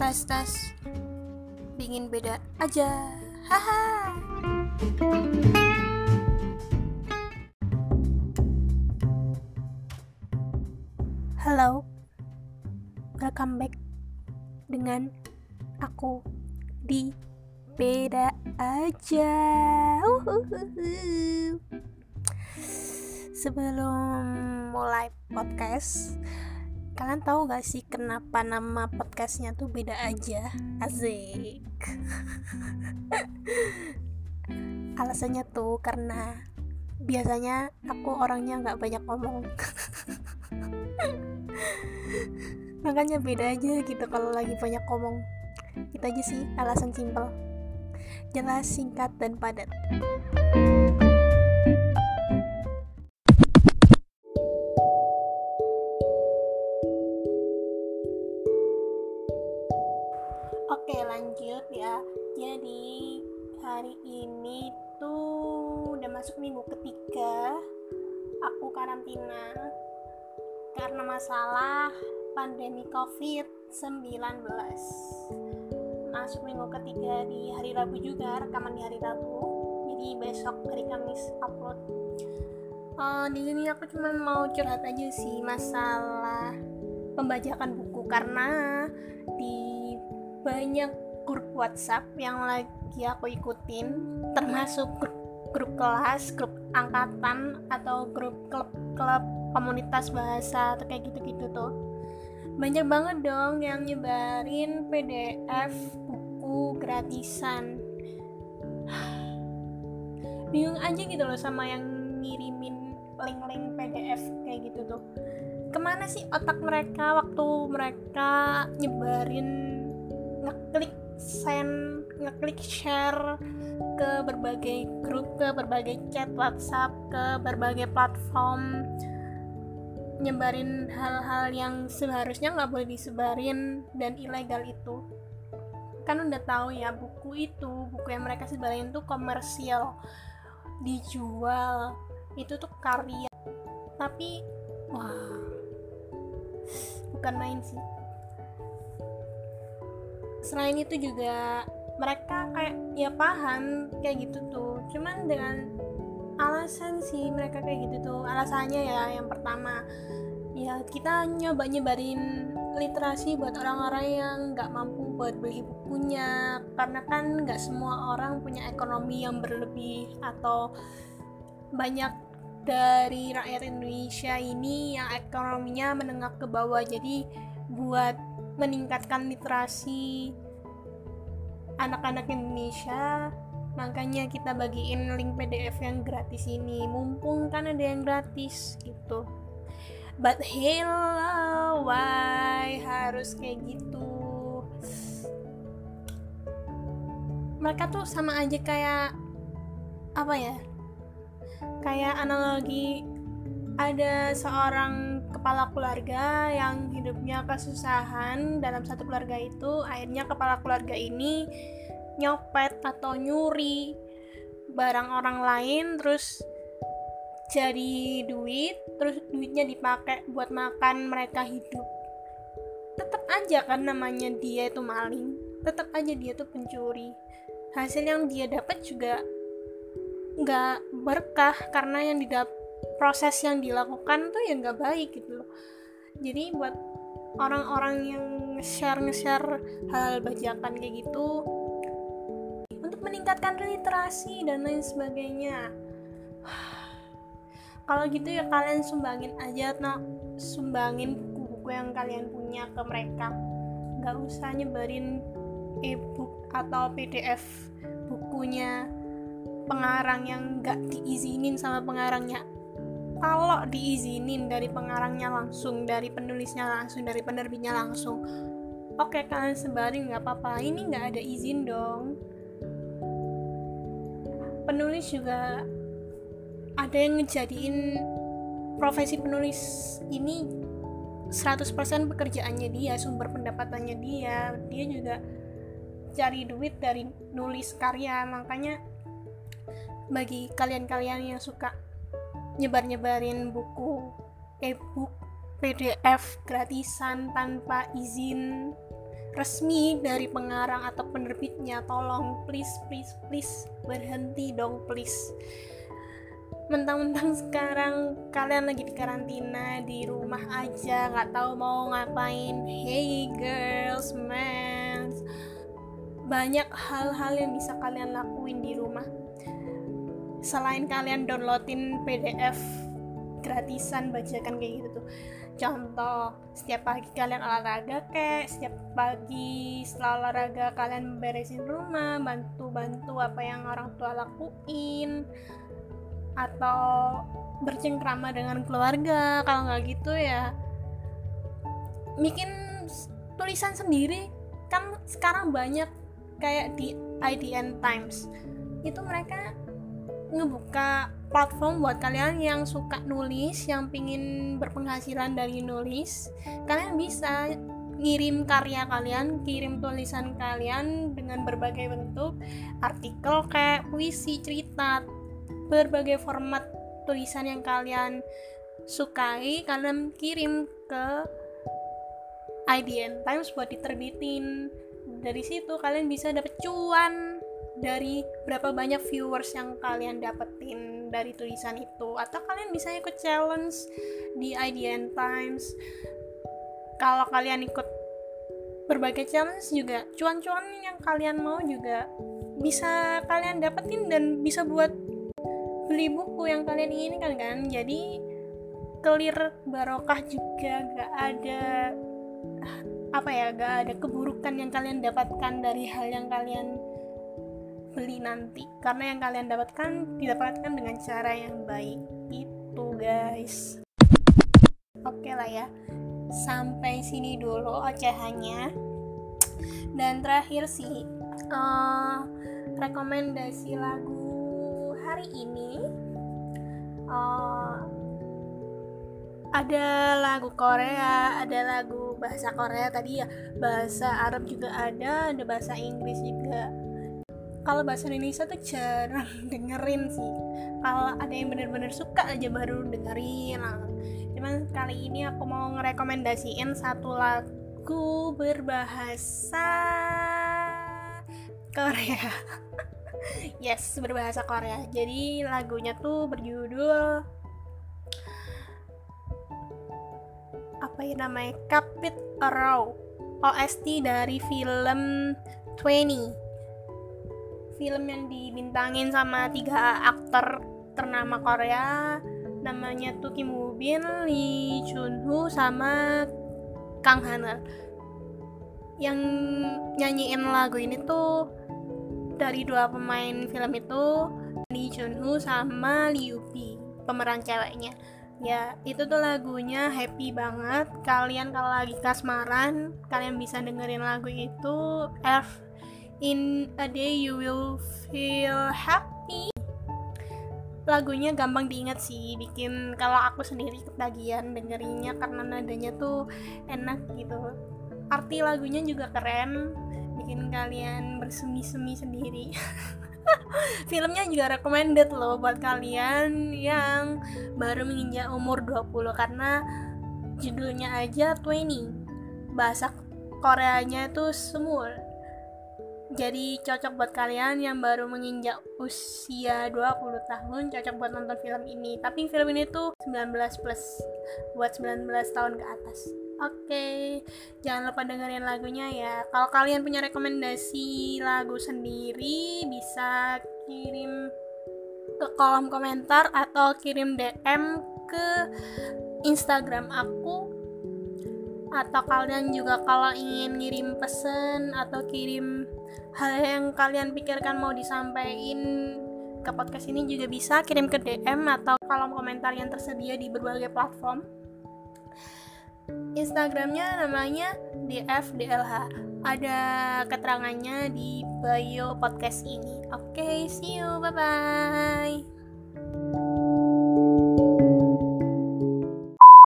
tes tes pingin beda aja. Haha. Halo. Welcome back dengan aku di. Beda aja. Sebelum mulai podcast kalian tahu gak sih kenapa nama podcastnya tuh beda aja? Asik. Alasannya tuh karena biasanya aku orangnya nggak banyak ngomong. Makanya beda aja gitu kalau lagi banyak ngomong. Itu aja sih alasan simpel. Jelas singkat dan padat karantina. Karena masalah pandemi covid-19 Masuk minggu ketiga di hari Rabu juga Rekaman di hari Rabu. Jadi besok hari Kamis upload. Uh, Di sini aku cuma mau curhat aja sih Masalah pembajakan buku. Karena di banyak grup WhatsApp yang lagi aku ikutin termasuk grup grup kelas, grup angkatan atau grup klub-klub komunitas bahasa atau kayak gitu-gitu tuh. Banyak banget dong yang nyebarin PDF buku gratisan. Bingung aja gitu loh sama yang ngirimin link-link PDF kayak gitu tuh. Ke mana sih otak mereka waktu mereka nyebarin ngeklik send ngeklik share ke berbagai grup ke berbagai chat WhatsApp ke berbagai platform nyebarin hal-hal yang seharusnya nggak boleh disebarin dan ilegal itu. Kan udah tahu ya buku itu buku yang mereka sebarin tuh komersial dijual itu tuh karya. Tapi wah bukan main sih selain itu juga mereka kayak ya paham kayak gitu tuh. Cuman dengan alasan sih mereka kayak gitu tuh. Alasannya ya yang pertama ya kita nyoba nyebarin literasi buat orang-orang yang nggak mampu buat beli bukunya. Karena kan nggak semua orang punya ekonomi yang berlebih atau banyak dari rakyat Indonesia ini yang ekonominya menengah ke bawah. Jadi buat meningkatkan literasi anak-anak Indonesia. Makanya kita bagiin link PDF yang gratis ini. Mumpung kan ada yang gratis gitu. But hello why harus kayak gitu? Mereka tuh sama aja kayak apa ya? Kayak analogi ada seorang kepala keluarga yang hidupnya kesusahan dalam satu keluarga itu akhirnya kepala keluarga ini nyopet atau nyuri barang orang lain terus jadi duit terus duitnya dipakai buat makan mereka hidup. Tetap aja kan namanya dia itu maling tetap aja dia tuh pencuri. Hasil yang dia dapat juga nggak berkah karena yang didapat proses yang dilakukan tuh ya nggak baik gitu loh. Jadi buat orang-orang yang nge-share hal bajakan kayak gitu untuk meningkatkan literasi dan lain sebagainya. Kalau gitu ya kalian sumbangin aja no sumbangin buku-buku yang kalian punya ke mereka. Nggak usah nyebarin e-book atau PDF bukunya pengarang yang nggak diizinin sama pengarangnya kalau diizinin dari pengarangnya langsung dari penulisnya langsung dari penerbitnya langsung oke kalian sebarin nggak apa-apa. Ini nggak ada izin dong. Penulis juga ada yang ngejadiin profesi penulis ini 100% pekerjaannya dia sumber pendapatannya dia. Dia juga cari duit dari nulis karya. Makanya bagi kalian-kalian yang suka nyebar-nyebarin buku e-book PDF gratisan tanpa izin resmi dari pengarang atau penerbitnya. Tolong please please please berhenti dong please. Mentang-mentang sekarang kalian lagi di karantina di rumah aja nggak tahu mau ngapain. Hey girls man banyak hal-hal yang bisa kalian lakuin di rumah selain kalian downloadin PDF gratisan bacakan kayak gitu tuh. Contoh setiap pagi kalian olahraga kayak setiap pagi setelah olahraga kalian beresin rumah bantu-bantu apa yang orang tua lakuin atau bercengkrama dengan keluarga kalau nggak gitu ya bikin tulisan sendiri. Kan sekarang banyak kayak di IDN Times. Itu mereka ngebuka platform buat kalian yang suka nulis, yang pingin berpenghasilan dari nulis, kalian bisa ngirim karya kalian, kirim tulisan kalian dengan berbagai bentuk, artikel kayak puisi, cerita, berbagai format tulisan yang kalian sukai, kalian kirim ke IDN Times buat diterbitin. Dari situ kalian bisa dapet cuan dari berapa banyak viewers yang kalian dapetin dari tulisan itu? Atau kalian bisa ikut challenge di IDN Times? Kalau kalian ikut berbagai challenge juga cuan-cuan yang kalian mau juga bisa kalian dapetin dan bisa buat beli buku yang kalian inginkan kan? Jadi clear barokah juga gak ada apa ya gak ada keburukan yang kalian dapatkan dari hal yang kalian beli nanti. Karena yang kalian dapatkan didapatkan dengan cara yang baik. Itu guys. Oke lah ya. Sampai sini dulu ocehannya. Dan terakhir sih uh, rekomendasi lagu hari ini uh, ada lagu Korea, ada lagu bahasa Korea tadi ya, bahasa Arab juga ada, ada bahasa Inggris juga kalau bahasa Indonesia tuh jarang dengerin sih. Kalau ada yang bener-bener suka aja baru dengerin. Cuman kali ini aku mau ngerekomendasiin satu lagu berbahasa Korea. Yes berbahasa Korea. Jadi lagunya tuh berjudul apa ya namanya? Kapit Arrow OST dari film 20 film yang dibintangin sama tiga aktor ternama Korea namanya tuh Kim Woo Bin, Lee Chun Woo sama Kang Haner yang nyanyiin lagu ini tuh dari dua pemain film itu Lee Chun Woo sama Liu Bi pemeran ceweknya. Ya itu tuh lagunya happy banget. Kalian kalau lagi kasmaran kalian bisa dengerin lagu itu F in a day you will feel happy. Lagunya gampang diingat sih bikin kalau aku sendiri ketagihan dengerinnya karena nadanya tuh enak gitu. Arti lagunya juga keren bikin kalian bersemi-semi sendiri. Filmnya juga recommended loh buat kalian yang baru menginjak umur 20 karena judulnya aja 20 bahasa Koreanya tuh semua jadi cocok buat kalian yang baru menginjak usia 20 tahun cocok buat nonton film ini tapi film ini tuh 19 plus buat 19 tahun ke atas oke okay. jangan lupa dengerin lagunya ya kalau kalian punya rekomendasi lagu sendiri bisa kirim ke kolom komentar atau kirim DM ke Instagram aku atau kalian juga kalau ingin ngirim pesen atau kirim hal yang kalian pikirkan mau disampaikan ke podcast ini juga bisa kirim ke DM atau kolom komentar yang tersedia di berbagai platform. Instagramnya namanya DFDLH. Ada keterangannya di bio podcast ini. Oke, okay, see you, bye bye.